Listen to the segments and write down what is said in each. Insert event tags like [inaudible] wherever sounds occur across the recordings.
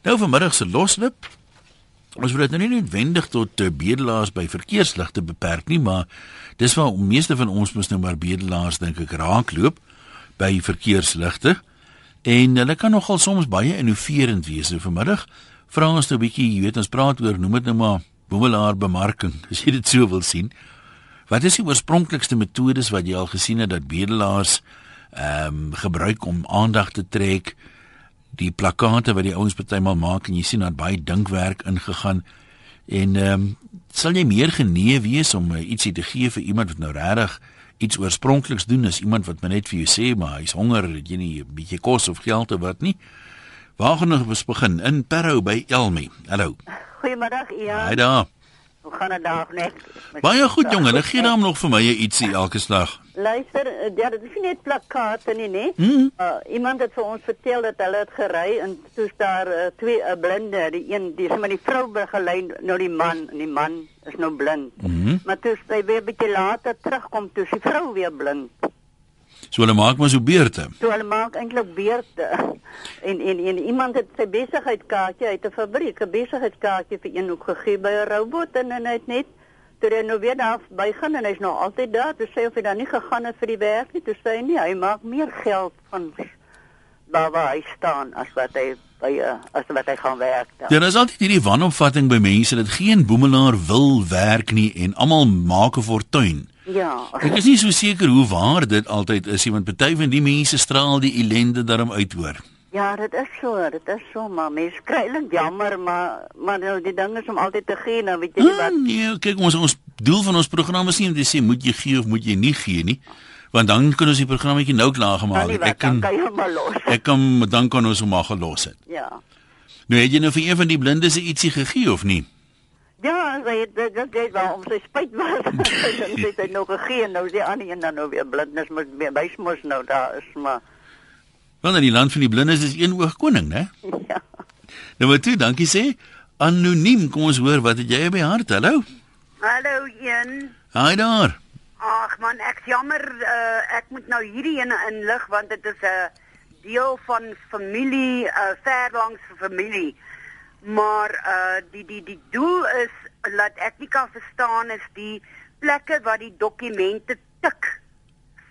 Nou vanmiddag se loslip. Ons wil dit nou nie noodwendig tot uh, bedelaars by verkeersligte beperk nie, maar dis waar meeste van ons mos nou maar bedelaars dink ek raakloop by verkeersligte. En hulle kan nogal soms baie innoverend wees. So vanmiddag vra ons nou 'n bietjie, jy weet ons praat oor noem dit nou maar boemelaar bemarking, [laughs] as jy dit so wil sien. Wat is die oorspronklikste metodes wat jy al gesien het dat bedelaars ehm um, gebruik om aandag te trek? Die plakate wat die ouens partymal maak en jy sien dat baie dinkwerk ingegaan. En ehm um, sal jy meer genee wees om uh, ietsie te gee vir iemand wat nou regtig iets oorspronkliks doen as iemand wat net vir jou sê maar hy's honger het jy nie 'n bietjie kos of geld of wat nie? Waar gaan ons begin? In Parow by Elmi hallo. Goeiemiddag Ian. Hi daar Hoe gaan dit daar net? Baie goed jongen, ek gee dan nog vir my ietsie elke slag. Luister, eh, ja, dit is nie net plakate nie, nee. Mm. Uh, iemand het vir ons vertel dat hulle het gery en toe's daar uh, twee uh, blinde, die een die sommer die vrou begelei nou die man en die man is nou blind. Mm -hmm. Maar toe's hy weer 'n bietjie later terugkom toe die vrou weer blind. So hulle maak maar so beurte. So hulle maak eintlik beurte. En en en iemand het sy besigheidskaartjie uit 'n fabriek, 'n besigheidskaartjie vir een hoek gegee by 'n robot en, en hy het net toe hy nou weer daar bygaan en hy's nou altyd daar, toe sê of hy dan nie gegaan het vir die werk nie, toe sê hy nie, hy maak meer geld van daar waar hy staan as wat hy by uh, as wat hy gaan werk. Dan. Ja, daar is altyd hierdie wanopvatting by mense dat geen boemelaar wil werk nie en almal maak 'n fortuin. Ja. Ek is nie so seker hoe waar dit altyd is, want party van die mense straal die ellende daarom uit hoor. Ja, dit is so, dit is so, maar mens kry eintlik jammer, maar maar nou die ding is om altyd te gee, nou weet jy nie wat. Ah, nee, kyk ons ons doel van ons program is nie om te sê moet jy gee of moet jy nie gee nie. Want dan kan ons die programmetjie nou klaar gemaak nie het. wat, Ek kan kan ek kan dan kan ons hom maar gelos het. Ja. Nou het jy nou vir een van die blindes ietsie gegee of nie? Ja, sy het dit dit dit waarom sy spyt was. [laughs] Sy het dit nog gegee en nou die ander een dan nou weer blindnis moet wys mos nou daar is maar Want in die land van die blindes is een oog koning, né? ja. Nou maar toe, dankie sê. Anoniem, kom ons hoor wat het jy by hart? Hallo. Hallo Ian. Haai daar. Ag man, ek jammer uh, ek moet nou hierdie ene inlig want dit is 'n deel van familie, uh, ver langs familie. Maar uh die die die doel is dat ek nie kan verstaan is die plekke waar die dokumente tik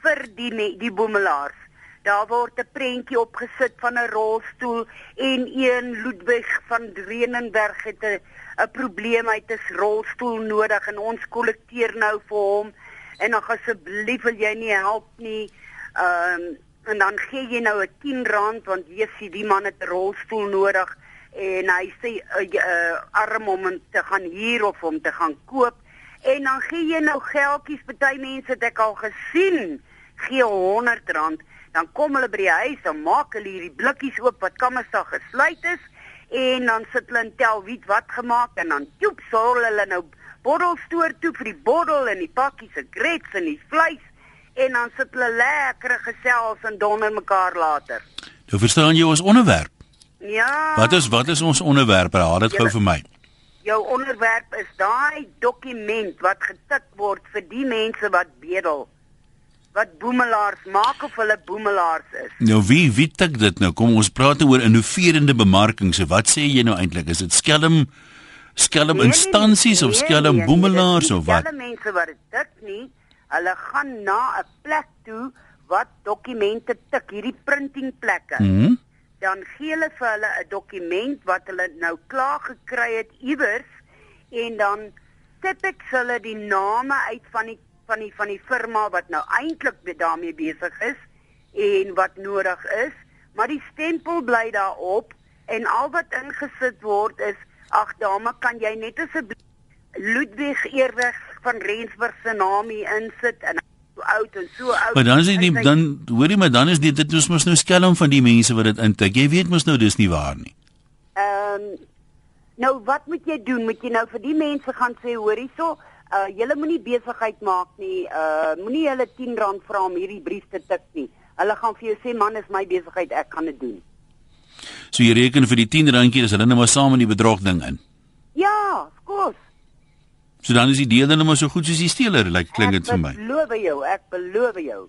vir die me- die boemelaars. Daar word 'n prentjie opgesit van 'n rolstoel en een Ludwig van Drenenberg het 'n 'n probleem hy het 'n rolstoel nodig en ons kollekteer nou vir hom en dan asseblief wil jy nie help nie. Ehm um, en dan gee jy nou 'n 10 rand want jy sien die man het 'n rolstoel nodig en hy sê uh, uh, arm om hom te gaan huur of om te gaan koop en dan gee jy nou geldjies party mense het ek al gesien gee 100 rand dan kom hulle by die huis en maak hulle hierdie blikkies oop wat kammersdag gesluit is en dan sit hulle en tel wie wat gemaak en dan joep sorrel hulle nou bottelstoor toe vir die bottel en die pakkies se grits en die vleis en dan sit hulle lekker gesels en donder mekaar later. Nou verstaan jy ons onderwerp. Ja. Wat is wat is ons onderwerp? Raad dit gou vir my. Jou onderwerp is daai dokument wat getik word vir die mense wat bedel. Wat boemelaars maak of hulle boemelaars is. Nou wie wie tik dit nou? Kom ons praat nou oor innoverende bemarking. So wat sê jy nou eintlik? Is dit skelm skelm Nee, nee, instansies of nee, skelm nee, boemelaars dit is of wat? Alle mense wat dit tik nie, hulle gaan na 'n plek toe wat dokumente tik, hierdie printing plekke. Mhm. Dan gee hulle vir hulle 'n dokument wat hulle nou klaar gekry het iewers en dan tip ek hulle die name uit van die van die van die firma wat nou eintlik daarmee besig is en wat nodig is, maar die stempel bly daarop en al wat ingesit word is ag dame kan jy net asseblief Ludwig Eerweg van Rensburg se naam hier insit en oud en so oud. Maar dan is dit nie En sy- dan hoorie maar dan is dit dit mos nou skelm van die mense wat dit intik. Jy weet mos nou dis nie waar nie. Ehm nou wat moet jy doen? Moet jy nou vir die mense gaan sê hoor hierso, uh julle moenie besigheid maak nie. Uh moenie hulle R10 vra om hierdie brief te tik nie. Hulle gaan vir jou sê man is my besigheid, ek gaan dit doen. So jy reken vir die 10 randjie is hulle nou maar saam in die bedrog ding in. So dan is die deel nou maar so goed soos die steeler, lyk like, klink dit vir my. Ek beloof jou, ek beloof jou.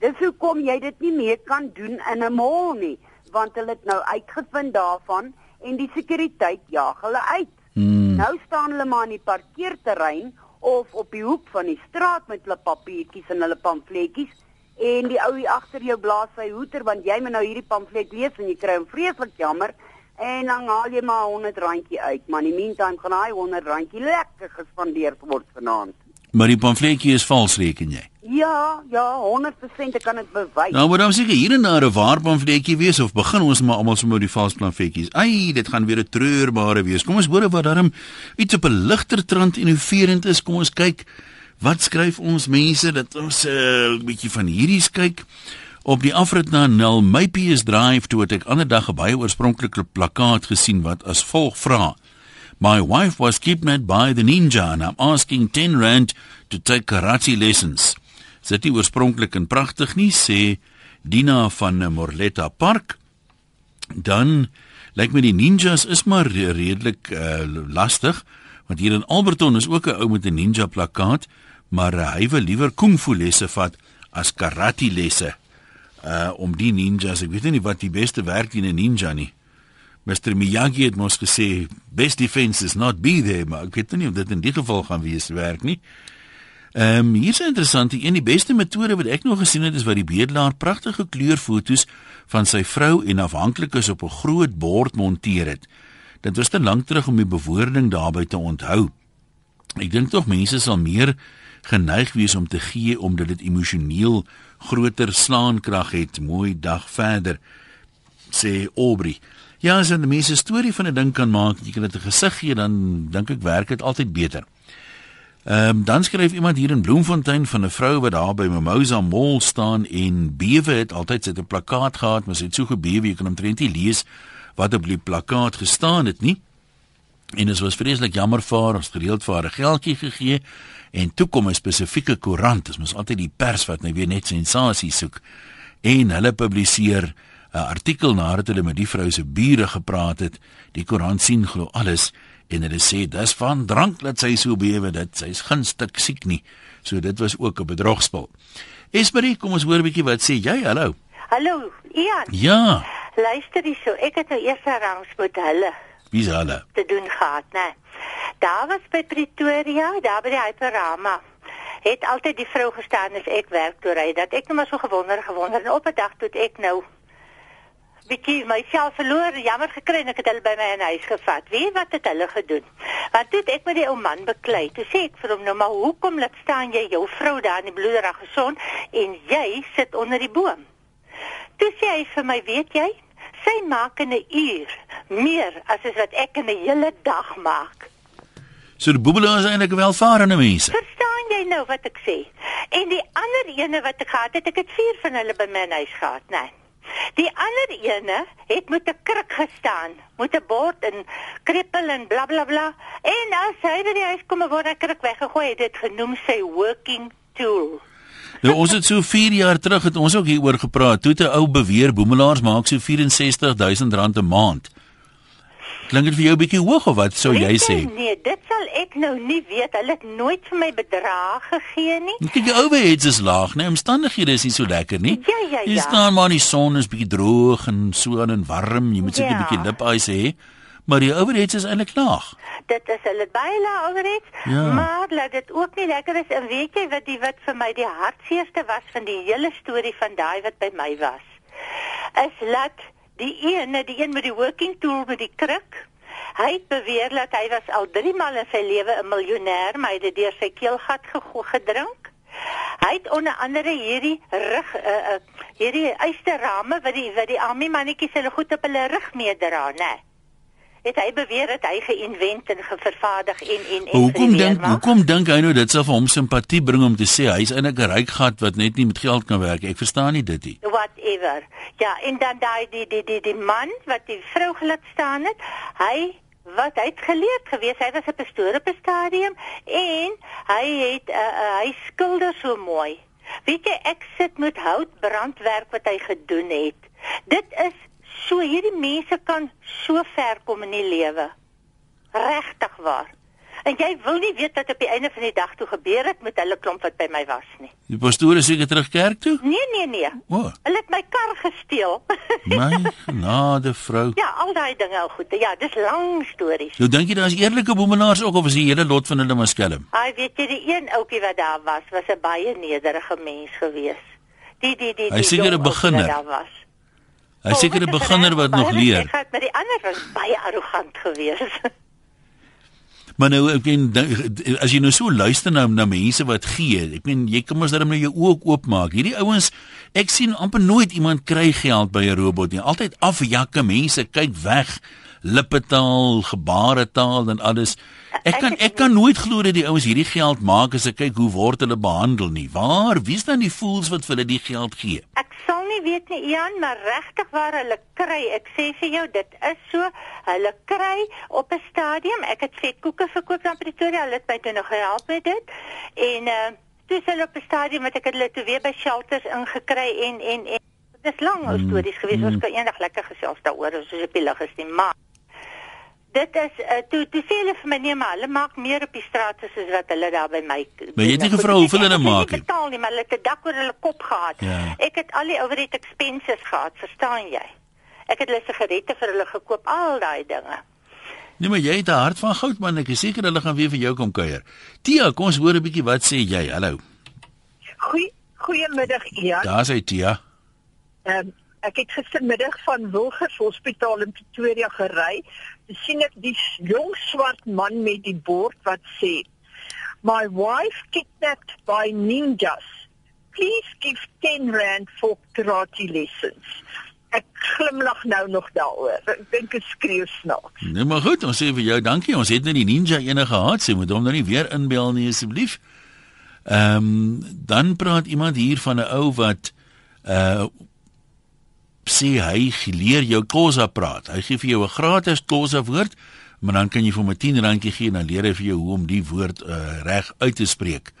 Dis hoekom jy dit nie meer kan doen in 'n mall nie, want hulle het nou uitgevind daarvan en die sekuriteit jaag hulle uit. Hmm. Nou staan hulle maar in die parkeerterrein of op die hoek van die straat met hulle papiertjies en hulle pamfletjies en die ou hier agter jou blaas sy hoeter want jy moet nou hierdie pamflet lees en jy kry hom vreeslik jammer en dan haal jy maar 100 randjie uit maar in die meantime gaan daai 100 randjie lekker gespandeer word vanaand. Maar die pamfletjie is vals reken jy. Ja, ja, 100% ek kan dit bewys. Nou maar dan seker hier en daar 'n waar pamfletjie wees of begin ons maar almal sommer die vals pamfletjies. Ai, dit gaan weer 'n treurbare wees. Kom ons hoor wat daarom iets op 'n ligter trant innoverend is. Kom ons kyk wat skryf ons mense dat ons 'n uh, bietjie van hierdie kyk. Op die afrit na Nel Maypies Drive toe het ek ander dag 'n baie oorspronklike plakkaat gesien wat as volg vra: My wife was kidnapped by the ninja and I'm asking 10 rand to take karate lessons. Dit oorspronklik en pragtig nie sê Dina van Morletta Park. Dan lyk my die ninjas is maar redelik uh, lastig want hier in Alberton is ook 'n ou met 'n ninja plakkaat, maar uh, hy wil liewer kung fu lesse vat as karate lesse. Uh om die ninjas, ek weet nie wat die beste werk in 'n ninja nie. Mr Miyagi het mos gesê best defense is not be there, maar ek weet nie of dit in die geval gaan wees werk nie. Ehm um, hier's 'n interessante een, die beste metode wat ek nog gesien het is wat die bedelaar pragtige kleurfoto's van sy vrou en afhanklikes op 'n groot bord monteer het. Dit was te lank terug om die bewoording daarbey te onthou. Ek dink tog mense sal meer geneig wees om te gee omdat dit emosioneel groter slaankrag het. Mooi dag verder sê Aubrey. Ja, as 'n mens 'n storie van 'n ding kan maak, jy kan dit 'n gesig gee, dan dink ek werk dit altyd beter. Ehm um, dan skryf iemand hier in Bloemfontein van 'n vrou wat daar by Mimosa Mall staan en bewe het altyd sy 'n plakkaat gehad, maar sy het so gebewe jy kan omtrent nie lees wat op die plakkaat gestaan het nie. En dit was vreeslik jammer vir haar, ons gereeld vir haar geldjie gegee en toe kom 'n spesifieke koerant, dit is altyd die pers wat net weer net sensasie soek. En hulle publiseer 'n artikel nadat hulle met die vrou se bure gepraat het. Die koerant sien glo alles en hulle sê dis van drank dat sy so bewe dit sy's gunstig siek nie. So dit was ook 'n bedrogspel. Esmerie, kom ons hoor 'n bietjie wat sê jy. Hallo. Hallo, Ian. Ja, Luister hierso, ek het nou eers rangs met hulle wie's hulle? te doen gehad, né? Daar was by Pretoria, daar by die Hyperama. Het altyd die vrou gestaan as ek werk toe ry dat ek net maar so gewonder gewonder en op 'n dag toe ek nou bietjie myself verloor, jammer gekry en ek het hulle by my in huis gevat. Weet wat het hulle gedoen? Want toe ek met die ou man beklei. Toe sê ek vir hom nou maar hoekom laat staan jy jou vrou daar in die bloederig gesond en jy sit onder die boom? Toe sê hy vir my, weet jy, sy maak in 'n uur meer as is wat ek in 'n hele dag maak. So die boebelaar is eintlik welvarende mense. Verstaan jy nou wat ek sê? En die ander ene wat ek gehad het, ek het vier van hulle by my huis gehad, né? Nee. Die ander ene het met 'n kruk gestaan, met 'n bord en krippel en blablabla. Bla, bla. En as hy by die huis kom word 'n kruk weggegooi, het dit genoem sy working tool. Nou ons het so 4 jaar terug het ons ook hieroor gepraat. Toe 'n ou beweer boemelaars maak so 64000 rand 'n maand. Klink dit vir jou 'n bietjie hoog of wat sou jy sê? Nee, dit sal ek nou nie weet. Hulle het nooit vir my bedrag gegee nie. Kyk, die overheads is laag, nee, omstandighede is nie so lekker nie. Ja, ja, Jy ja. staan maar in die son, is bietjie droog en so aan en warm. Jy moet seker 'n Ja. bietjie lipys hê. Maar die overheads is eintlik laag. Dit is hulle laag overheids, Ja. maar laat dit ook nie lekker is en weet jy wat die wat vir my die hartseerste was van die hele storie van daai wat by my was. Is laat die ene, die een met die working tool met die kruk, hy het beweer dat hy was al 3 maal in sy lewe 'n miljonair, maar hy het dit deur sy keelgat gedrink. Hy het onder andere hierdie rug uh, uh, hierdie eysterrame wat die wat die army mannetjies hulle goed op hulle rug meedra, né? Nee het hy beweer dat hy geïnvent en gevervaardig en en en Hoekom dink hoekom dink hy nou dit sal vir hom simpatie bring om te sê hy's eintlik 'n ryk gat wat net nie met geld kan werk. Ek verstaan nie dit nie. whatever. Ja, en dan daai die die die die man wat die vrou gelaat staan het, hy wat hy het geleerd gewees, hy was 'n pastoor op 'n stadium en hy het uh, uh, hy skilder so mooi. Weet jy, ek sit met houtbrandwerk wat hy gedoen het. Dit is so hierdie mense kan so ver kom in die lewe. Regtig waar. En jy wil nie weet wat op die einde van die dag toe gebeur het met hulle klomp wat by my was nie. Die pastoor is seker terug kerk toe? Nee, nee, nee. O, oh, Hulle het my kar gesteel. [laughs] my genade vrou. ja, al daai dinge al goed. Ja, dis lang stories. Nou dink jy daar's eerlike boemelaars ook of is die hele lot van hulle maar skelm? Ai, weet jy die een ouetjie wat daar was, was 'n baie nederige mens gewees. Die die die Hy die seker 'n wat beginner. daar was. Hy seker 'n beginner wat nog leer. Ek het met die ander was baie arrogant geweest. [laughs] Maar nou ek meen dink- as jy nou so luister na na mense wat gee, ek meen jy kan mos darem nou jou oë ook oopmaak. Hierdie ouens, ek sien amper nooit iemand kry geld by 'n robot nie. Altyd afjakke mense, kyk weg. Lippetaal, gebaretaal en alles. Ek kan ek kan nooit glo dat die ouens hierdie geld maak as ek kyk hoe word hulle behandel nie. Waar? Wie's dan die fools wat vir hulle die geld gee? Ek sal nie weet nie Ian, maar regtig waar hulle kry. Ek sê vir jou, dit is so. Hulle kry op 'n stadium. Ek het vetkoeke verkoop aan Pretoria. Hulle het my toe nog gehelp met dit. En uh toe is hulle op 'n stadium wat ek hulle toe weer by shelters ingekry en en en dit is lang ou stories gewees. Ons kan eendag lekker gesels daaroor as ons op die lig is nie, maar dit is uh, toe toe sê hulle vir my nee, maar hulle maak meer op die straat as wat hulle daar by my. Maar jy het nie gevra hoeveel ek hulle maak nie? Betaal nie, maar hulle het 'n dak oor hulle kop gehad. Ja. Ek het al die overhead expenses gehad, verstaan jy? Ek het hulle sigarette vir hulle gekoop, al daai dinge. Nee, maar jy het 'n hart van goud man. Ek is seker hulle gaan weer vir jou kom kuier. Tia, kom ons hoor 'n bietjie wat sê jy. Hallo. Goeie goeiemiddag Ian. Daar's hy Tia. Ehm ek het gistermiddag van Wilgers Hospitaal in Pretoria gery. Toe sien ek die jong swart man met die bord wat sê: "My wife kidnapped by ninjas. Please give 10 rand for karate lessons." Ek glimlag nou nog daaroor. Ek dink ek skreeu snaaks. Nee, maar goed, ons sê vir jou dankie. Ons het nou die ninja ene gehad. Sy moet hom nou nie weer inbel nie asseblief. Ehm um, dan praat iemand hier van 'n ou wat uh sê hy leer jou Xhosa praat. Hy gee vir jou 'n gratis Xhosa woord, maar dan kan jy vir hom 'n 10 randjie gee en dan leer hy vir jou hoe om die woord uh, reg uit te spreek.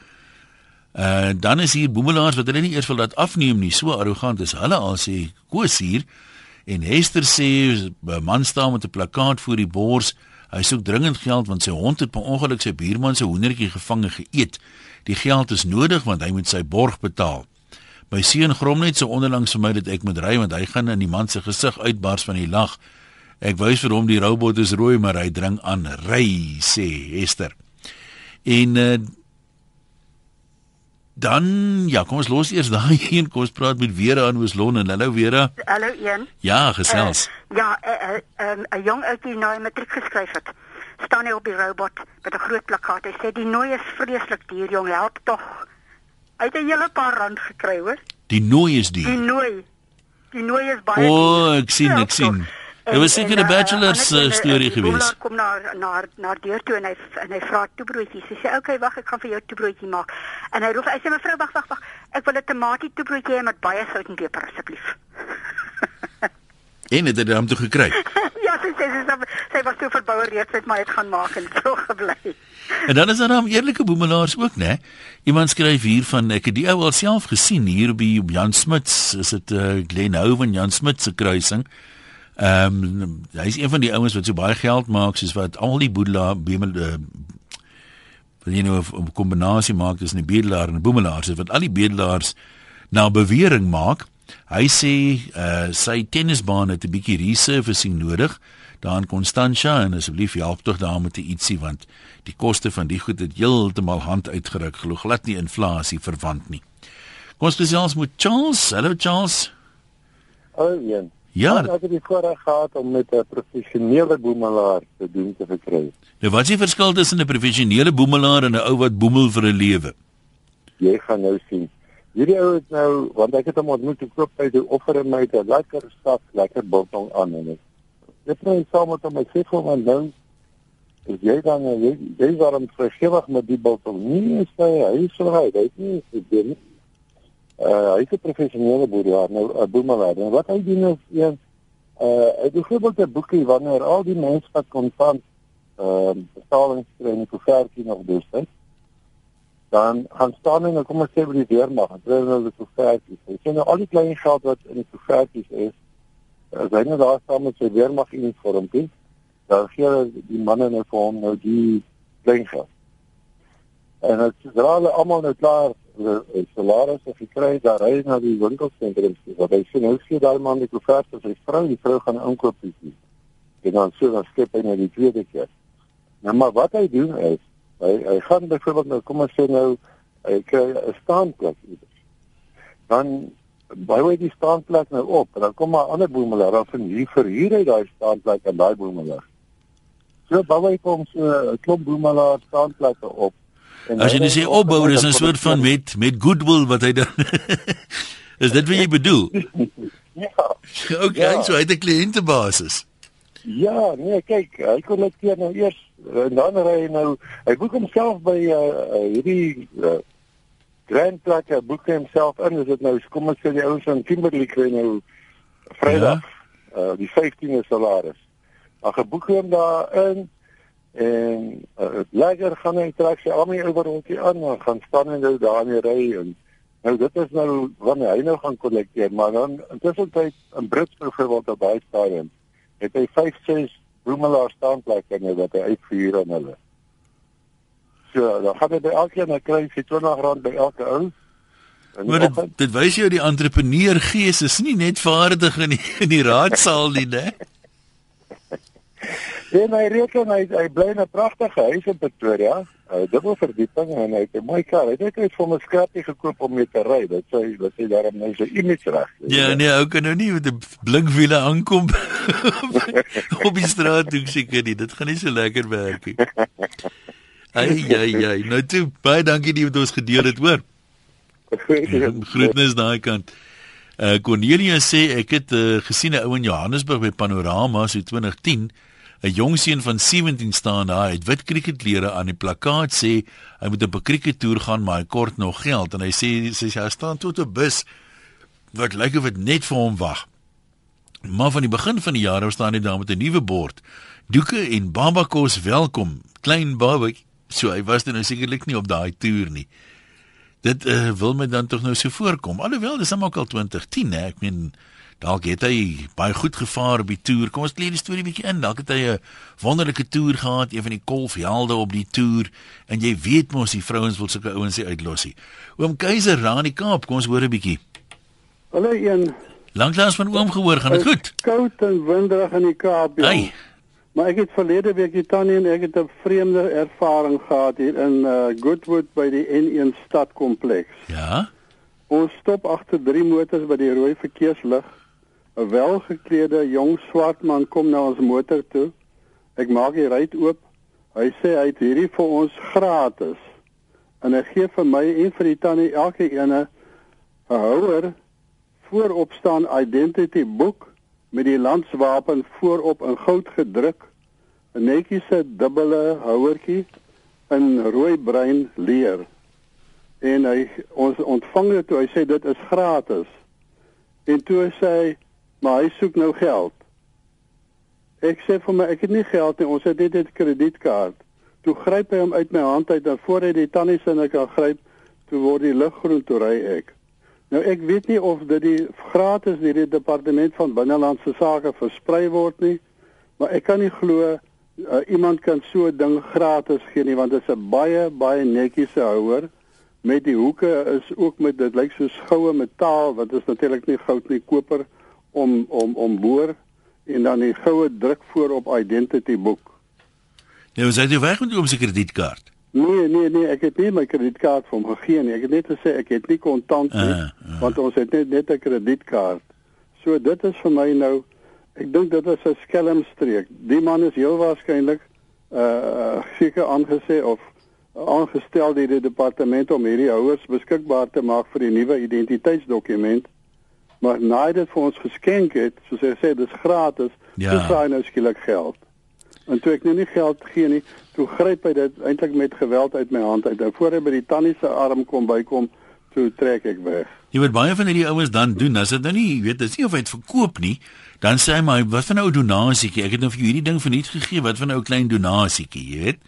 Uh dan is hier boemelaars wat hulle nie eers wil laat afneem nie. So arrogant is hulle al sê Koos hier en Hester sê 'n man staan met 'n plakkaat voor die bors. Hy soek dringend geld want sy hond het per ongeluk sy buurman se hoendertjie gevang en geëet. Die geld is nodig want hy moet sy borg betaal. My seun grom net so onderlangs vir my dat ek moet ry want hy gaan in die man se gesig uitbars van die lag. Ek wys vir hom die robot is rooi maar hy dring aan ry sê Hester. En uh, dan ja, kom ons los eers daai [laughs] een kom ons praat met Vera aan Oos-London. Hallo Vera. Hallo een. Ja, gesels. Uh, ja, 'n uh, uh, um, 'n jong ouetjie nou in matriek geskryf het. Staan hy op die robot met 'n groot plakkaat. Hy sê die nooi is vreeslik duur, jong, help tog. Hy het 'n hele paar rand gekry, hoor. Die nooi is Die die. nooi. Die nooi is baie O, duur. ek sien, ek sien. Dit was seker 'n uh, bachelor's ander uh, keer, storie die gewees. boemelaar kom na na na deur toe en hy en hy vra toebroodjies. Sy sê, "Oké, okay, wag, ek gaan vir jou toebroodjie maak." En hy roep, hy sê, "Mevrou, wag, wag, wag. Ek wil 'n tamatie toebroodjie hê met baie sout en peper asseblief." En het dit hom toe gekry. [laughs] sy sê sy, was so verbouer reeds het maar het gaan maak en [laughs] so gebly. En dan is daar dan eerlike boemelaars ook, né? Iemand skryf hier van ek het die ou al self gesien hier by Jan Smuts, is dit uh, Glenhove en Jan Smuts se kruising. Ehm um, hy's een van die ouens wat so baie geld maak soos wat al die boedelaar bemel uh, wat jy nou 'n kombinasie maak tussen 'n bedelaar en 'n boemelaar, soos wat al die bedelaars na bewering maak. Hy sê uh, sy tennisbaan het 'n bietjie resurfacing nodig daar in Constantia en asseblief help tog daar met ietsie want die koste van die goed het heeltemal hand uitgeruk glo glad nie inflasie verwant nie. Kom ons gesels met Charles. Hallo Charles. O, een. Ja, ek het die voorreg gehad om met 'n professionele boemelaar te doen te verkry. nou wat is die verskil tussen 'n professionele boemelaar en 'n ou wat boemel vir 'n lewe? Jy gaan nou sien. Hierdie ou het nou, want ek het hom ontmoet te koop by die offer en my het 'n lekker staf, lekker biltong aan en ek. Dit nou saam met ek sê vir en nou is jy dan jy jy waarom vergewig met die biltong? Nee, is hy, hy is so hy, is nie gebeur nie. Uh, hy is 'n professionele boerder, nou 'n boemelaar. En wat hy doen is een uh hy doen byvoorbeeld 'n boekie wanneer al die mense wat kontant ehm uh, betalings kry in die koevertjie nog dus het. Dan gaan staan hy nou kom ons sê by die weermag, en kry hulle die koevertjies. Hy sê nou al die klein geld wat in die koevertjies is, as hy nou daar staan met sy weermag uniformpie, dan gee hulle die manne nou vir hom nou die klein En as sodra hulle almal nou klaar die salarisse gekry, dan ry na die winkelsentrum toe. Wat hy sê nou sê daai man die koffers vir sy vrou, die vrou gaan inkoop doen. En dan so dan skep hy na die tweede keer. Nou maar wat hy doen is, hy hy gaan byvoorbeeld nou kom ons sê nou hy kry 'n staanplek iewers. Dan baie hy die staanplek nou op en dan kom maar ander boemelaar dan van hier verhuur hy daai staanplek aan daai boemelaar. So baie hy kom so 'n klomp boemelaar staanplekke op As jy net sê opbou is 'n soort van met met goodwill wat hy dan [laughs] Is dit wat jy bedoel? [laughs] ja. [laughs] Okay, ja. so hy het 'n kliëntebasis. Ja, nee, kyk, hy kon net keer nou eers en dan ry hy nou, hy boek homself by uh, uh, hierdie uh, Grand Plaza boek homself in, is dit nou kom ons sê die ouens van Kimberley kry nou Vrydag ja. uh, die 15de salaris. Maar geboek hom daar in en uh, lekker gaan hy trek sy almal oor rondjie aan en gaan staan en nou daar in die ry en nou dit is nou wanneer hy nou gaan kollekteer maar dan intussen tyd in Brits byvoorbeeld op baie stadium het hy 5 6 bloemelaar staanplekke nou wat hy uitvuur aan hulle so dan gaan hy by elkeen 'n klein 20 rand by elke ou Maar dit, dit wys jou die entrepreneur gees is nie net vaardig in die, in die raadsaal nie, né? [laughs] En hy reken hy hy bly in 'n pragtige huis in Pretoria, 'n dubbel verdieping en hy het 'n mooi kar. Hy het net vir 'n skrapie gekoop om mee te ry. Dit sê dit sê daarom nou sy image reg. Ja, nee, ou kan nou nie met 'n blinkwiele aankom [laughs] op die straat doen seker nie. Dit gaan nie so lekker werk nie. Ai ai ai. Nou toe, baie dankie dat jy met ons gedeel het, hoor. [laughs] Groetnis daai kant. Uh Cornelia sê ek het uh, gesien 'n ou in Johannesburg by Panorama so 2010 'n jong seun van 17 staan daar, hy het wit kriketklere aan die plakkaat sê hy moet op 'n krikettoer gaan, maar hy kort nog geld en hy sê sy hy staan tot 'n bus wat lyk of dit net vir hom wag. Maar van die begin van die jaar af staan hy daar met 'n nuwe bord. Doeke en babakos welkom, klein babak. So hy was dan nou sekerlik nie op daai toer nie. Dit uh, wil my dan tog nou so voorkom. Alhoewel dis almal al 2010, hè. Ek meen Dalk het hy baie goed gevaar op die toer. Kom ons kleer die storie bietjie in. Dalk het hy 'n wonderlike toer gehad, een van die kolfhelde op die toer. En jy weet mos, die vrouens wil sulke ouens se uitlossie. Oom Keiser raai die Kaap. Kom ons hoor 'n bietjie. Hallo een. Lanklaas van oom gehoor, gaan dit goed? Koud en winderig in die Kaap. Hey. Maar ek het verlede week hier tannie en ek het 'n vreemde ervaring gehad hier in uh, Goodwood by die N1 stadkompleks. Ja. Ons stop agter drie motors by die rooi verkeerslig 'n welgeklede jong swart man kom na ons motor toe. Ek maak die ruit oop. Hy sê hy het hierdie vir ons gratis. En hy gee vir my en vir die tannie elke ene 'n houer voorop staan identity boek met die landswapen voorop in goud gedruk. 'n Netjiese dubbele houertjie in rooi bruin leer. En hy ons ontvang dit toe hy sê dit is gratis. En toe sê hy maar hy soek nou geld. Ek sê vir my ek het nie geld nie, ons het net 'n kredietkaart. Toe gryp hy hom uit my hand uit en voor hy die tannie se net kan gryp, toe word die lig groen toe ry ek. Nou ek weet nie of dit die gratis deur die departement van binnelandse sake versprei word nie, maar ek kan nie glo uh, iemand kan so 'n ding gratis gee nie want dit is 'n baie baie netjiese houer met die hoeke is ook met dit lyk soos goue metaal wat is natuurlik nie goud nie koper om om om boor en dan die goue druk voor op identity boek. Nou sê jy weg met oom se kredietkaart. Nee, nee, nee, ek het nie my kredietkaart vir hom gegee nie. Ek het net gesê ek het nie kontant nie, uh, uh. want ons het net net 'n kredietkaart. So dit is vir my nou ek dink dit is 'n skelmstreek. Die man is heel waarskynlik uh seker aangesê of aangestel deur die departement om hierdie houers beskikbaar te maak vir die nuwe identiteitsdokument maar na hy dit vir ons geskenk het, soos hy sê dis gratis, ja. dis hy nou skielik geld. En toe ek nou nie geld gee nie, toe gryp hy dit eintlik met geweld uit my hand uit. En voor hy by die tannie se arm kom bykom, toe trek ek weg. Jy weet baie van hierdie ouens dan doen, as dit nou nie, weet, dis nie of hy dit verkoop nie, dan sê hy maar wat van 'n ou donasietjie? Ek het nou vir jou hierdie ding verniet gegee, wat van 'n ou klein donasietjie, jy weet?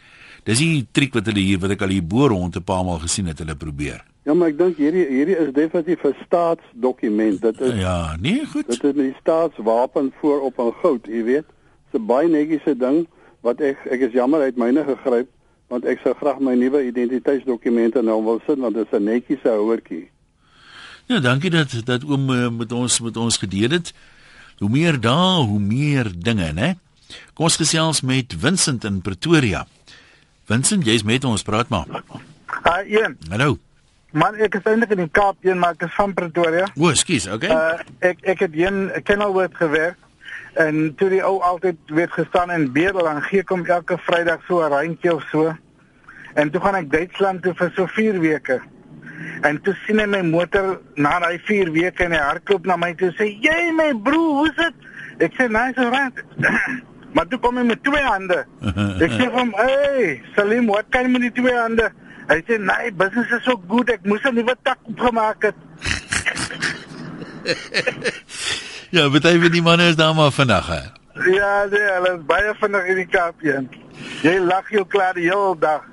Dis die triek wat hulle hier wat ek al hier bo rond 'n paar maal gesien het hulle probeer. Ja, maar ek dink hierdie hierdie is definitief 'n staatsdokument. Dit is Ja, nee, goed. Dit is met die staatswapen voorop in goud, jy weet. Dis 'n baie netjiese ding wat ek ek is jammer uit myne gegryp. want ek sou graag my nuwe identiteitsdokumente nou wil sit want dit is 'n netjiese houertjie. Ja, dankie dat dat oom uh, met ons met ons gedeel het. Hoe meer daar, hoe meer dinge, né? Kom ons gesels met Vincent in Pretoria. Vincent, jy's met ons, praat maar. Hi, Ian. Hallo. Man, ek is eintlik in die Kaap, Ian, maar ek is van Pretoria. O, skus, okay. Uh ek ek het in Kenilworth gewerk en toe die ou altyd weet gestaan in Bedel en gee kom elke Vrydag so 'n randjie of so. En toe gaan ek Duitsland toe vir so 4 weke. En toe sien hy my motor na daai 4 weke en hy hardloop na my toe sê: "Jy my broer, hoe's dit?" Ek sê: "Nice, alright." [clears throat] maar toe kom hy met twee hande. [laughs] Ek sê vir hom: "Hey, Salim, wat kan jy met die twee hande?" Hy sê: "Nee, business is so goed, ek moes 'n nuwe tak opgemaak het." [laughs] ja, baie van die manne is daar maar vandag hè. Ja, nee, hulle is baie vinnig in die Kaap heen. Jy lag jou klaar die hele dag.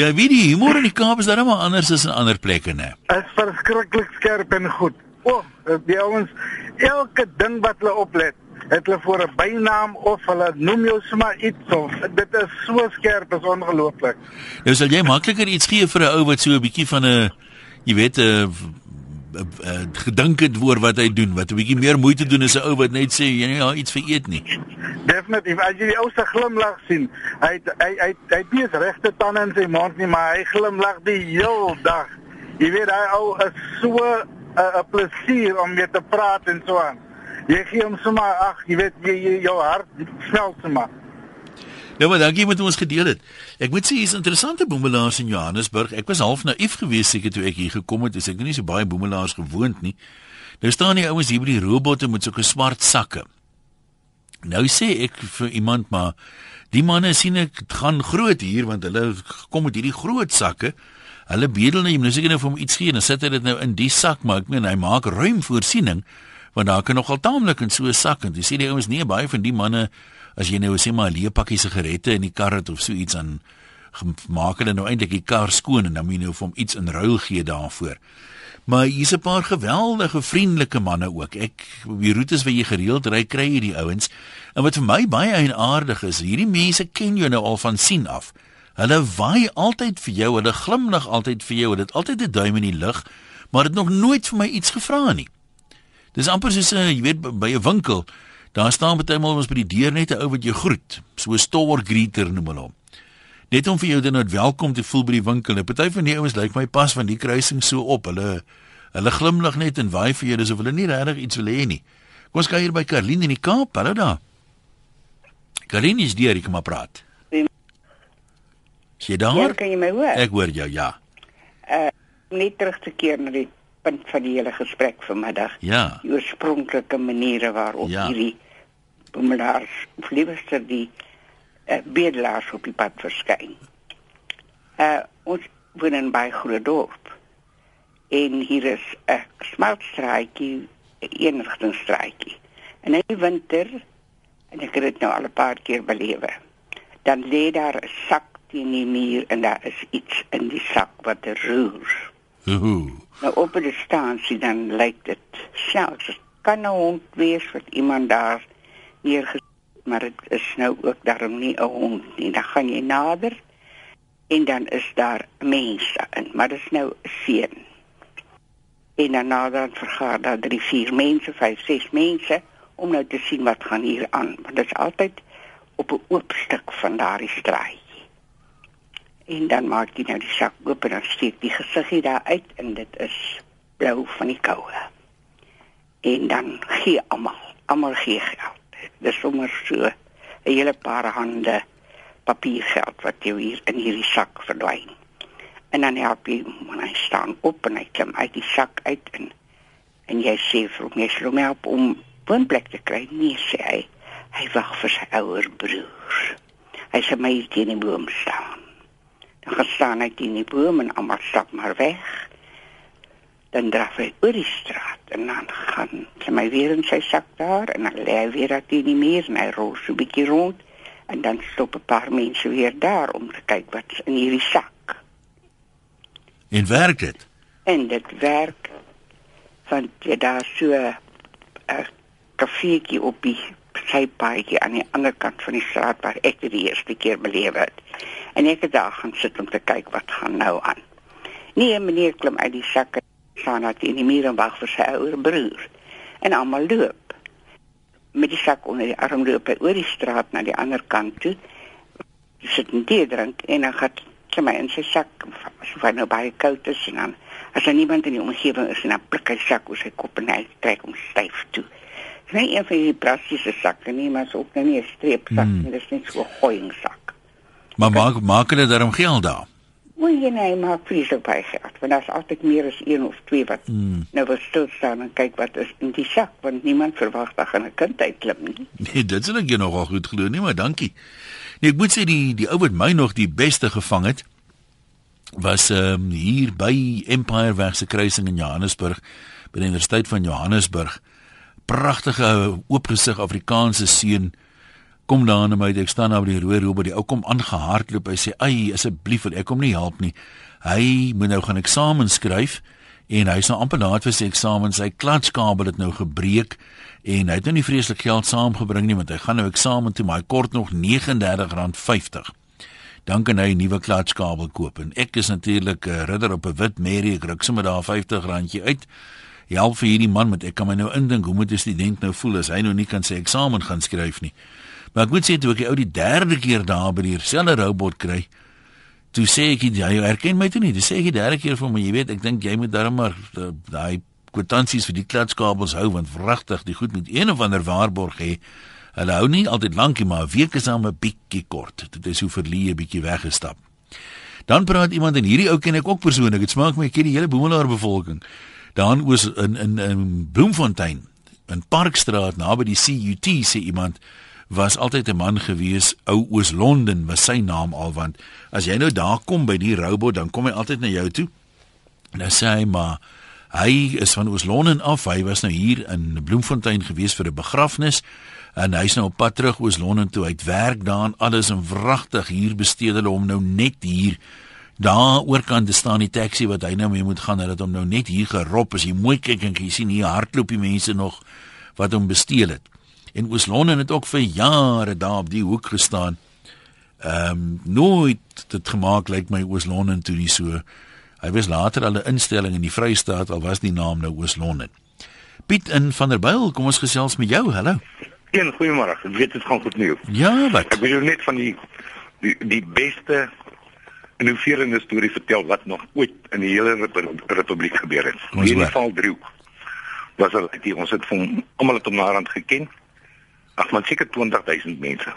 Ja, wie die humor in die Kaap is darem anders as in ander plekke, né? Is verskriklik skerp en goed. O, oh, die ouens elke ding wat hulle oplet, het hulle voor 'n bynaam of hulle noem jou sommer iets of dit is so skerp, is ongelooflik. Nou sal jy makliker iets gee vir 'n ou wat so 'n bietjie van 'n jy weet 'n gedink het oor wat hy doen, wat 'n bietjie meer moeite doen as 'n ou wat net sê jy ja, iets vir eet nie. Definitief, as jy die ou se glimlag sien, hy hy hy hy het nie eens regte tande in sy mond nie, maar hy glimlag die hele dag. Jy weet hy ou is so 'n uh, 'n plesier om mee te praat en so aan. Jy gee hom sommer ag, jy weet jy, jy jou hart smelt sommer. Nou maar dankie met ons gedeel het. Ek moet sê hier's interessante boemelaars in Johannesburg. Ek was half naïef geweest seker toe ek hier gekom het, as ek nie so baie boemelaars gewoond nie. Nou staan die ouens hier by die robotte met sulke swart sakke. Nou sê ek vir iemand maar die manne sien ek gaan groot hier want hulle kom met hierdie groot sakke. Hulle bedel nou seker nou vir hom iets gee en dan sit hy dit nou in die sak, maar ek meen hy maak ruim voorsiening want daar kan nogal taamlik in so 'n sak en jy sien die ouens nie baie van die manne as jy nou sê maar 'n leë pakkie sigarette in die kar het of so iets aan maak hulle nou eintlik die kar skoon en dan moet jy nou vir hom iets in ruil gee daarvoor. Maar hier's 'n paar geweldige vriendelike manne ook. Ek die roetes wat jy gereeld ry kry hierdie ouens. En wat vir my baie eienaardig is, hierdie mense ken jou nou al van sien af. Hulle waai altyd vir jou, hulle glimlag altyd vir jou, hulle het altyd 'n duim in die lug, maar het nog nooit vir my iets gevra nie. Dis amper soos 'n jy weet by 'n winkel Daar staan baie maal ons by die deur net 'n ou wat jou groet, so 'n store greeter noem hulle hom. Net om vir jou dan net welkom te voel by die winkel. 'n Party van die ouens lyk my pas van die kruising so op. Hulle hulle glimlag net en waai vir jou asof hulle nie regtig iets wil hê nie. Kom ons kyk hier by Karlien in die Kaap. Hallo daar. Karlien is hier, ek maar praat. Sien daar? Ja, kan jy my hoor? Ek hoor jou, ja. Uh net terug te keer na die punt van die hele gesprek vanmiddag. Ja. Die oorspronklike maniere waarop Ja. hierdie bemelaars of liewerster die uh, bedelaars op die pad verskyn. Uh ons woon in baie groot dorp. En hier is 'n smeltstraatjie, 'n eenrigtingstraatjie. En in die winter en ek het dit nou al 'n paar keer belewe. Dan lê daar 'n sak teen die muur en daar is iets in die sak wat roer. Ooh. Nou op die distansie dan lyk dit selfs dit kan 'n hond wees wat iemand daar neergesit maar dit is nou ook daarom nie 'n hond nie. Dan gaan jy nader en dan is daar mense in, maar dit is nou 'n seun. En dan nader vergaar daar drie, vier mense, vyf, ses mense om nou te sien wat gaan hier aan, want dit is altyd op 'n oop stuk van daardie straat. En dan maak jy nou die sak oop en dan steek die gesiggie daar uit en dit is blou van die koue. En dan gee almal, almal gee geld. Dis sommer so 'n hele paar hande papiergeld wat jy hier in hierdie sak verdwyn. En dan help jy hom hy staan op en hy klim uit die sak uit en en jy sê vir hom jy sal hom help om woonplek te kry. Nee, sê hy. Hy wag vir sy ouer broer. Hy sê my hier teen die boom staan. Dan staan hy teen die boom en almal stap maar weg. Dan draf hy oor die straat en dan gaan sy my weer in sy sak daar en dan lê hy weer daar teen die muur en hy rol so 'n bietjie rond en dan stop 'n paar mense weer daar om te kyk wat's in hierdie sak. En werk dit? En dit werk want jy daar so 'n kafeetjie op die sy paadjie aan die ander kant van die straat waar ek dit die eerste keer beleef het. En ek het daar gaan sit om te kyk wat gaan nou aan. Nee, meneer klim uit die sak staan uit in die muur en wag vir sy ouer broer. En almal loop. Met die sak onder die arm loop hy oor die straat na die ander kant toe. Sit 'n tee drink en dan gaan klim hy in sy sak so van nou baie koud is en dan as daar niemand in die omgewing is en dan pluk hy sak oor sy kop en hy trek hom styf toe. Dis nie een van die plastiese sakke nie, maar is ook nou nie 'n streepsak Hmm. nie, dis net so 'n gooiingsak. Maar maak maak hulle daarom geld daar. Wil jy nee, maar vreeslik baie geld, want daar's altyd meer as een of twee wat Hmm. nou wil stil staan en kyk wat is in die sak, want niemand verwag dat gaan 'n kind uitklim nie. Nee, dit sal ek jou nogal goed glo nie, maar dankie. Nee, ek moet sê die die ou wat my nog die beste gevang het was ehm um, hier by Empire Weg se kruising in Johannesburg by die Universiteit van Johannesburg. Pragtige oopgesig Afrikaanse seun kom daar na my, ek staan daar by die rooi robot, die ou kom aangehardloop. Hy sê: "Ag, asseblief, ek kom nie help nie. Hy moet nou gaan eksamen skryf en hy's nou amper laat vir sy eksamen. Sy klatskabel het nou gebreek en hy het nou nie vreeslik geld saamgebring nie want hy gaan nou eksamen toe, maar hy kort nog R39.50. Dan kan hy 'n nuwe klatskabel koop en ek is natuurlik 'n ridder op 'n wit merrie. Ek ruk sommer daar R50 uit. Help vir hierdie man met ek kan my nou indink hoe moet 'n student nou voel as hy nou nie kan sy eksamen gaan skryf nie. Maar ek moet sê toe ek die ou die derde keer daar by dieselfde robot kry, toe sê ek jy herken my toe nie. Dis sê ek die derde keer vir my, jy weet, ek dink jy moet darm maar uh, daai kwitansies vir die klatskabels hou want wragtig, die goed moet een of ander waarborg hê. Hulle hou nie altyd lankie, maar 'n week is dan 'n bietjie kort. Dit is hoe verlee 'n bietjie weggestap. Dan praat iemand en hierdie ou ken ek ook persoonlik. Dit smaak my ek ken die hele Boemelaar bevolking. Daar in oos in in in Bloemfontein in Parkstraat naby die CUT sê iemand was altyd 'n man gewees, ou Oos Londen was sy naam al want as jy nou daar kom by die robot dan kom hy altyd na jou toe. Nou sê hy maar hy is van Oos Londen af. Hy was nou hier in Bloemfontein gewees vir 'n begrafnis en hy's nou op pad terug Oos Londen toe. Hy het werk daar en alles en wragtig hier besteed hulle hom nou net hier daar oorkant staan die taxi wat hy nou mee moet gaan, hulle het hom nou net hier gerop. As jy mooi kyk en jy sien hier hardloop die mense nog wat hom besteel het. En Oos-London het ook vir jare daar op die hoek gestaan. Ehm um, nooit dit gemaak lyk my Oos-London toe nie so. Hy was later al 'n instelling in die Vrystaat al was die naam nou Oos-London. Piet in van der Byl, kom ons gesels met jou. Hallo. Een goeiemôre. Ek weet dit gaan goed jou. Ja, wat? Ek jou net van die die, die beste innoverende storie vertel wat nog ooit in die hele Repu- Republiek gebeur het. Ons Hierdie hoor. val driehoek. Was al die ons het van almal het hom na rand geken. Ag man seker 20000 mense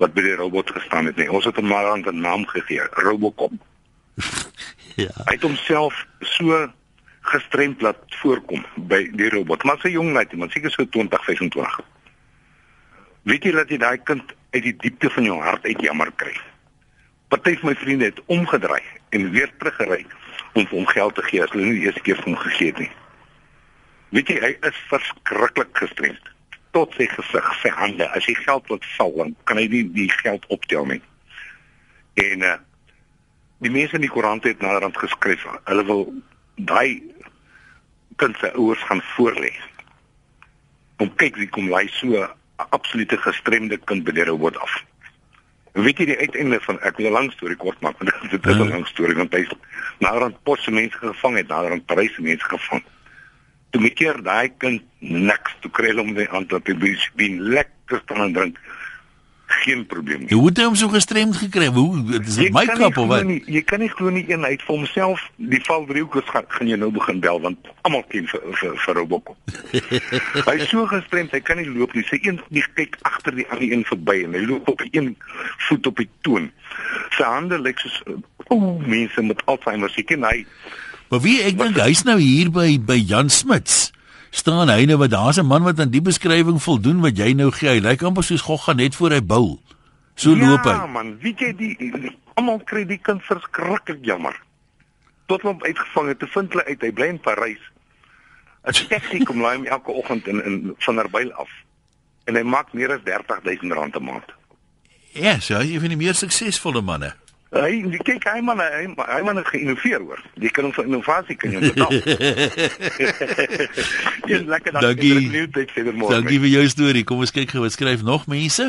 wat by die robot gestaan het nie. Ons het hom na rand 'n naam gegee, Robocop. [laughs] Ja. Hy het homself so gestremd laat voorkom by die robot. Maar sy jong net, man seker so 20, 25. Weet jy dat jy daai kind uit die diepte van jou hart uit jammer kry? Party van my vriende het omgedraai en weer teruggery om hom geld te gee as hulle nie die eerste keer vir hom gegee het nie. Weet jy, hy is verskriklik gestremd tot sy gesig, sy hande. As hy geld wil val, dan kan hy nie die geld optel nie. En uh die mense in die koerant het naderhand geskryf, hulle wil daai kind se ouers gaan voorlê. Om kyk wie kom hy so 'n absolute gestremde kind die robot af. Weet jy die uiteinde van ek wil 'n lang storie kort maak, want [laughs] dit is 'n Ja. lang storie want hy naderhand posse mense gevang het, naderhand Parys mense gevang. Toe my keer daai kind niks, toe kry hom die aan dat hy bin lekker staan en drink. Geen probleem nie. Hoe het hy hom so gestremd gekry? Hoe dit is Jy my kap of wat? nie- Jy kan nie glo nie een uit vir homself die val driehoekers gaan gaan jy nou begin bel want almal ken vir vir, vir Robocop. [laughs] hy is so gestremd, hy kan nie loop nie. Sy een nie kyk agter die ander een verby en hy loop op een voet op die toon. Sy hande lyk soos o, oh, mense met Alzheimer. Sy ken hy Maar wie ek dink hy's nou hier by by Jan Smits. Staan hy nou wat daar's 'n man wat aan die beskrywing voldoen wat jy nou gee. Hy lyk amper soos Gogga net voor hy bul. So loop Ja hy. man, weet jy die, die almal kry die kind verskriklik jammer. Tot hom uitgevang het, te vind hulle uit hy bly in Parys. 'n [laughs] Taxi kom laai hom elke oggend in in van Nerbyl af. En hy maak meer as R30000 'n maand. Ja, so hy is een van die meer suksesvolle manne. Hy kyk hy man hy, hy man het geïnnoveer hoor. Jy kan hom vir innovasie kan jy betaal. [laughs] Jy is lekker dan Dankie. tyd verder môre. Dankie vir jou storie. Kom ons kyk gou wat skryf nog mense.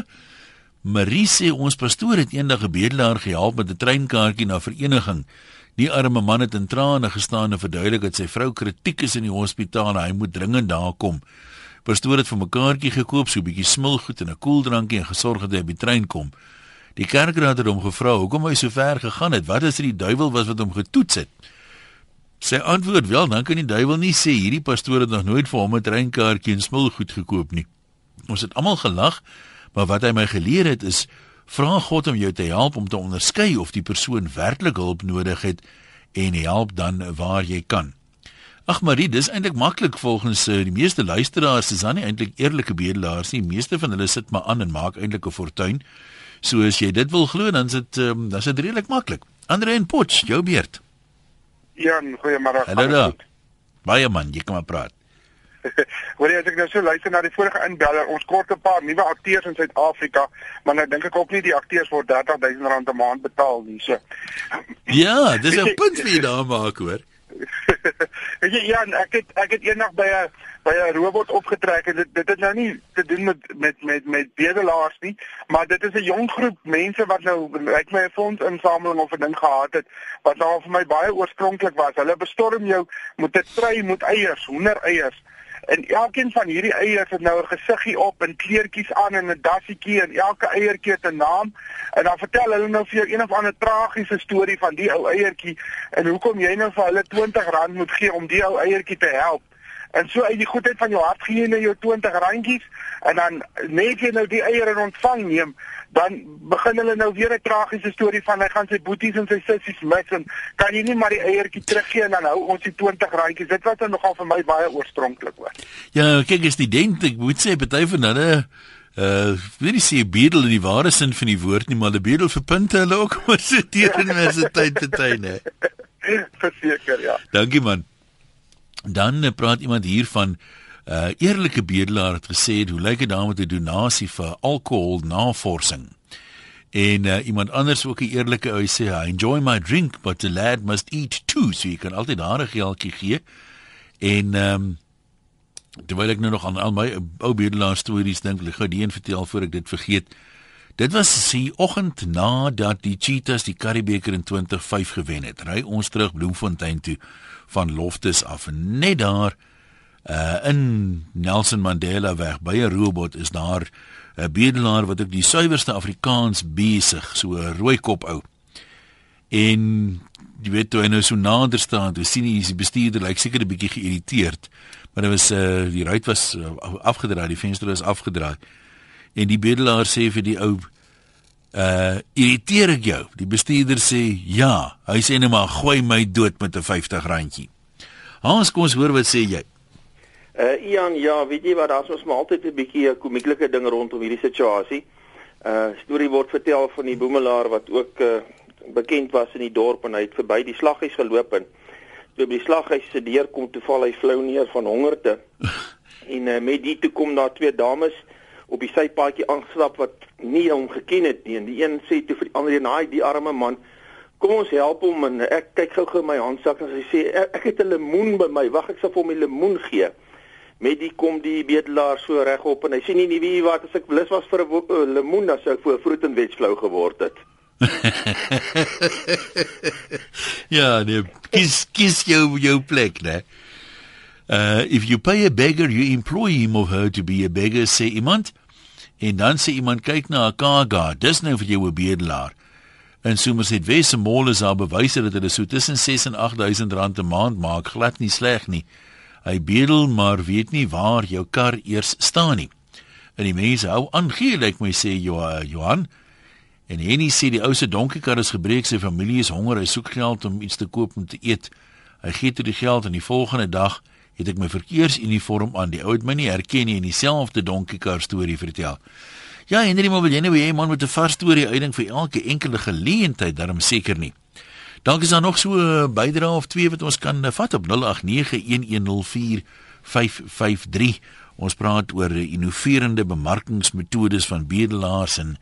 Marie sê ons pastoor het eendag 'n bedelaar gehelp met 'n treinkaartjie na vereniging. Die arme man het in trane gestaan en verduidelik dat sy vrou kritiek is in die hospitaal en hy moet dringend daar kom. Pastoor het vir 'n kaartjie gekoop, so 'n bietjie smilgoed en 'n koeldrankie en gesorg dat hy by die trein kom. Die kerkraad het hom gevra hoekom hy so ver gegaan het. Wat as dit die duiwel was wat hom getoets het? Sy antwoord wel, dan kan die duiwel nie sê hierdie pastoor het nog nooit vir hom 'n treinkaartjie en smilgoed gekoop nie. Ons het almal gelag, maar wat hy my geleer het is vra God om jou te help om te onderskei of die persoon werklik hulp nodig het en help dan waar jy kan. Ag Marie, dis eintlik maklik volgens uh, die meeste luisteraars is dan nie eintlik eerlike bedelaars nie. Die meeste van hulle sit maar aan en maak eintlik 'n fortuin. So as jy dit wil glo, dan is dit um, dan is dit redelik maklik. Andre en Potch, jou beurt. Ja, goeiemôre. Hallo daar. Baie man, jy kan maar praat. [laughs] Jy as ek nou so luister na die vorige inbeller, ons kort 'n paar nuwe akteurs in Suid-Afrika, maar nou dink ek ook nie die akteurs word R30000 'n maand betaal nie. So Ja, dis 'n punt wat jy daar maak hoor. [laughs] Ja, ek het ek het eendag by 'n by 'n robot opgetrek en dit dit het nou nie te doen met met met met bedelaars nie, maar dit is 'n jong groep mense wat nou lyk my 'n fondsinsameling of 'n ding gehad het wat nou vir my baie oorspronklik was. Hulle bestorm jou met 'n tray met eiers, hoendereiers. En elkeen van hierdie eiers het nou 'n gesiggie op en kleertjies aan en 'n dassietjie en elke eiertjie het 'n naam. En dan vertel hulle nou vir jou een of ander tragiese storie van die ou eiertjie en hoekom jy nou vir hulle R20 moet gee om die ou eiertjie te help. En so uit die goedheid van jou hart gee jy nou jou 20 randjies en dan net jy nou die eiers in ontvang neem, dan begin hulle nou weer 'n tragiese storie van hy gaan sy boeties en sy sissies mis en kan jy nie maar die eiertjie teruggee en dan hou ons die 20 randjies. Dit was dan nogal vir my baie oorspronklik hoor. Ja, kyk as die dent, ek moet sê party van hulle uh weet nie sê bedel in die ware sin van die woord nie, maar die bedel vir punte hulle ook maar so teen universiteit te [laughs] tyd hè. Verseker ja. Dankie man. Dan uh, praat iemand hier van uh eerlike bedelaar het gesê hoe lyk dit daar met 'n donasie vir alkohol navorsing. En uh, iemand anders ook 'n eerlike ou sê I enjoy my drink but the lad must eat too so jy kan altyd daar 'n geldjie gee. En um, terwyl ek nou nog aan al my ou bedelaar stories dink, wil ek gou die een vertel voor ek dit vergeet. Dit was die oggend nadat die Cheetahs die Curriebeeker in 2005 gewen het. Ry ons terug Bloemfontein toe van Loftus af net daar uh in Nelson Mandela weg by 'n robot is daar 'n bedelaar wat ook die suiwerste Afrikaans besig, so 'n rooi kop ou. En jy weet toe hy nou so nader staan, toe sien hy die bestuurder lyk like, seker 'n bietjie geïrriteerd, maar dit was uh die ruit was uh, afgedraai, die venster was afgedraai. En die bedelaar sê vir die ou uh irriteer ek jou? Die bestuurder sê ja. Hy sê net maar gooi my dood met 'n 50 randjie. Hans, kom ons hoor wat sê jy? Uh Ian, ja, weet jy wat, daar's ons maar altyd 'n bietjie 'n komieklike ding rondom hierdie situasie. Uh storie word vertel van die boemelaar wat ook uh bekend was in die dorp en hy het verby die slaghuis geloop en toe by die slaghuis se deur kom toe val hy flou neer van hongerte. [laughs] en uh, met die toe kom daar twee dames op die sypaadjie aangestap wat nie hom geken het nie en die een sê toe vir die ander een, "Haai, die arme man, kom ons help hom." En ek kyk gou-gou in my handsak en sy sê, "Ek, ek het 'n lemoen by my. Wag, ek sal vir hom 'n lemoen gee." Met die kom die bedelaar so regop en hy sê nie nie wie wat as ek lus was vir 'n lemoen dan sou ek vir 'n vroet en wetsflou geword het. [laughs] ja, nee, kies kies jou jou plek, né? Uh if you pay a beggar, you employ him or her to be a beggar, sê iemand. En dan sê iemand kyk na 'n kaga, dis nou vir jou 'n bedelaar. En so moet dit wees, mol is daar bewyse dat hulle so tussen 6 en 8000 rand 'n maand maak, glad nie sleg nie. Hy bedel maar weet nie waar jou kar eers staan nie. En die mense hou aan gee, lyk my sê Johan. En Henny sê die ou se donkiekar is gebreek, sy familie is honger, hy soek geld om iets te koop om te eet. Hy gee toe die geld en die volgende dag het ek my verkeersuniform aan. Die ou het my nie herken nie en dieselfde donkiekar storie vertel. Ja, Henry, maar wil jy nou hê man met 'n vars storie uitdink vir elke enkele geleentheid, daarom seker nie. Dalk is daar nog so 'n bydrae of twee wat ons kan vat op 0891104553. Ons praat oor innoverende bemarkingsmetodes van bedelaars en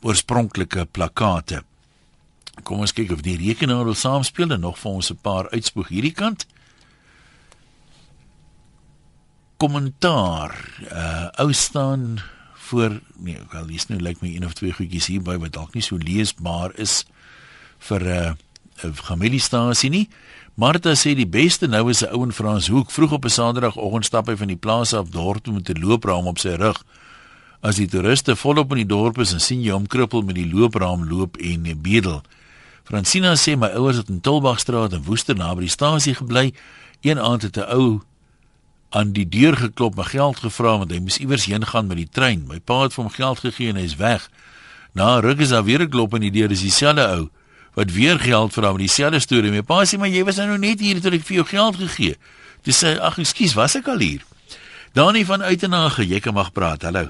oorspronklike plakkate. Kom ons kyk of die rekenaar wil saamspeel en nog vir ons 'n paar uitspoeg hierdie kant. Kommentaar. Uh ou staan voor nee, wel dis nou lyk my een of twee goedjies hierby wat dalk nie so leesbaar is vir 'n uh, familiestasie nie. Martha sê die beste nou is 'n ou in Frans Hoek vroeg op 'n Saterdagoggend stap hy van die plaas af dorp toe met 'n loopraam op sy rug. As die toeriste volop in die dorp is en sien jy hom kruppel met die loopraam loop en bedel. Francina sê my ouers het in Tulbagstraat in Woester naby die stasie gebly. Een aand het 'n ou aan die deur geklop, my geld gevra want hy moes iewers heen gaan met die trein. My pa het vir hom geld gegee en hy's weg. Na ruk is daar weer 'n klop aan die deur, dis dieselfde ou wat weer geld vra met dieselfde storie. My pa sê maar jy was nou net hier toe ek vir jou geld gegee. Dis sê ag ekskuus, was ek al hier? Dani van Uitenage, jy kan mag praat. Hallo.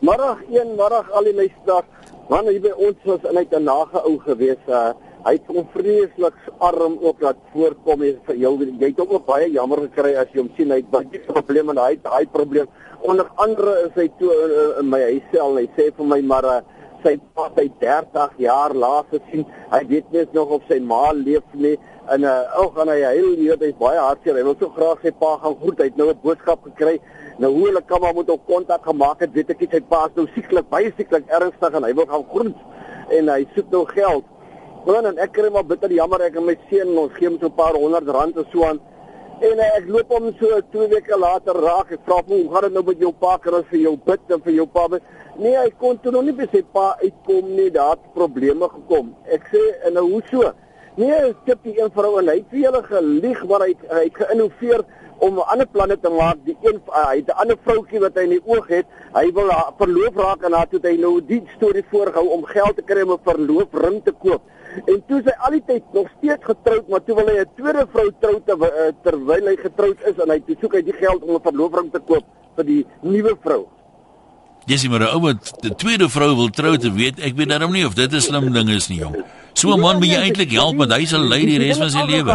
Middag 1, middag al die luisteraars. Man, hier by ons was in uit 'n nage ou gewees. Uh, hy het onvreeslik arm ook laat voorkom en vir jou jy het ook baie jammer gekry as jy hom sien hy het baie probleme en hy het daai probleem. Onder andere is hy toe in, uh, in my huis sel. Hy sê vir my maar uh, sy pa hy 30 jaar laas gesien. Hy weet net nog of sy ma leef nie en uh ou gaan hy heel hier hy's baie hartseer. Hy wil so graag sy pa gaan groet. Hy het nou 'n boodskap gekry. Nou hoe hulle kan maar moet op kontak gemaak het, weet ek nie sy pa is nou sieklik, baie sieklik ernstig en hy wil gaan groet en hy soek nou geld. Want en ek kry maar bitter jammer ek en my seun ons gee hom so 'n paar honderd rand of so aan. En uh, ek loop hom so 2 weke later raak. Ek vra hom, "Hoe gaan dit nou met jou pa? Kan ons vir jou bid en vir jou pa bid?" Nee, hy kon toe nog nie by sy pa uitkom nie. Daar het probleme gekom. Ek sê, "En nou hoe so?" Nee, skip die een vrou en hy het vir julle gelieg waar hy hy het geïnnoveer om ander planne te maak. Die een uh, hy het 'n ander vroutjie wat hy in die oog het. Hy wil verloof raak en haar toe hy nou die storie voorgehou om geld te kry om 'n verloofring te koop. En toe sy al die tyd nog steeds getroud, maar toe wil hy 'n tweede vrou trou te, uh, terwyl hy getroud is en hy toe soek hy die geld om 'n verloofring te koop vir die nuwe vrou. Jessie maar 'n ou wat die tweede vrou wil trou te weet, ek weet daarom nie of dit 'n slim ding is nie, jong. So 'n man moet jy eintlik help want hy sal lei die res van sy lewe.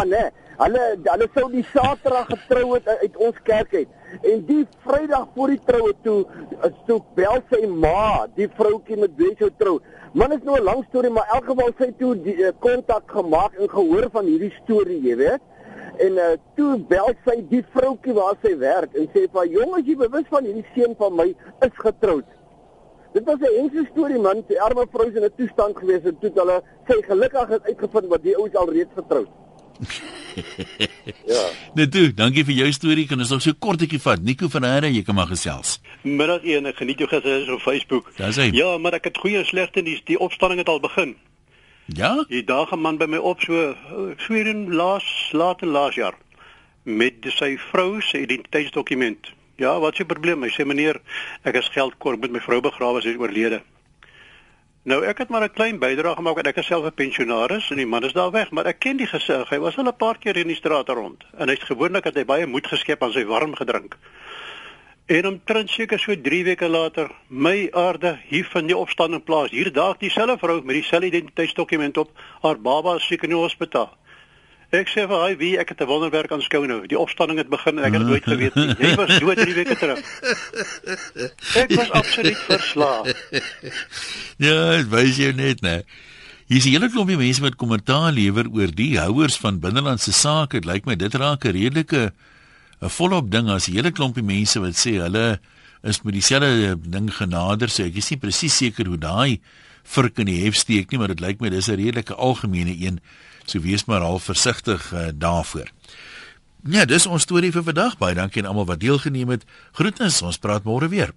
Hulle hulle sou die Saterdag getrou het uit ons kerk uit. En die Vrydag voor die troue toe, toe bel sy ma, die vroutjie met wie sy trou. Man is nou 'n lang storie, maar in elk geval sy toe die kontak uh, gemaak en gehoor van hierdie storie, jy weet. En uh, toe bel sy die vroutjie waar sy werk en sê vir jong as jy bewus van hierdie seun van my is getroud. Dit was 'n ensie storie man, die arme vrou is in 'n toestand gewees en toe hulle sy gelukkig het uitgevind wat die ou is alreeds getroud. Ja. [laughs] Net toe, dankie vir jou storie. Kan ons nog so kortetjie vat? Nico van Hare, jy kan maar gesels. Middag een, ek geniet jou gesels op Facebook. Daar's hy. Ja, maar ek het goeie en slegte nuus. Die opstanding het al begin. Ja? Die dag 'n man by my op so hier in laas laat laas jaar met sy vrou se identiteitsdokument. Ja, wat is die probleem? Hy sê meneer, ek is geldkort met my vrou begrawe, sy is oorlede. Nou ek het maar 'n klein bydrae gemaak en ek is self 'n pensionaris en die man is daar weg, maar ek ken die gesig. Hy was al 'n paar keer in die straat rond en hy's gewoonlik dat hy baie moed geskep aan sy warm gedrink. En omtrent seker so 3 weke later, my aarde hier van die opstanding plaas. Hier daag dieselfde vrou met dieselfde identiteitsdokument op. Haar baba is seker in die hospitaal. Ek sê vir hy wie ek het 'n wonderwerk aanskou nou. Die opstanding het begin en ek het nooit geweet nie. Jy was dood 3 weke terug. [laughs] Ek was absoluut verslaaf. Ja, dit wys jou net, né? Hier is 'n hele klompie mense wat kommentaar lewer oor die houers van binnelandse sake. Dit lyk my dit raak 'n redelike 'n volop ding as 'n hele klompie mense wat sê hulle is met dieselfde ding genader. So ek is nie presies seker hoe daai vurk in die hef steek nie, maar dit lyk my dis 'n redelike algemene een. So wees maar al versigtig uh, daarvoor. Ja, dis ons storie vir vandag. Baie dankie aan almal wat deelgeneem het. Groetnis, ons praat môre weer.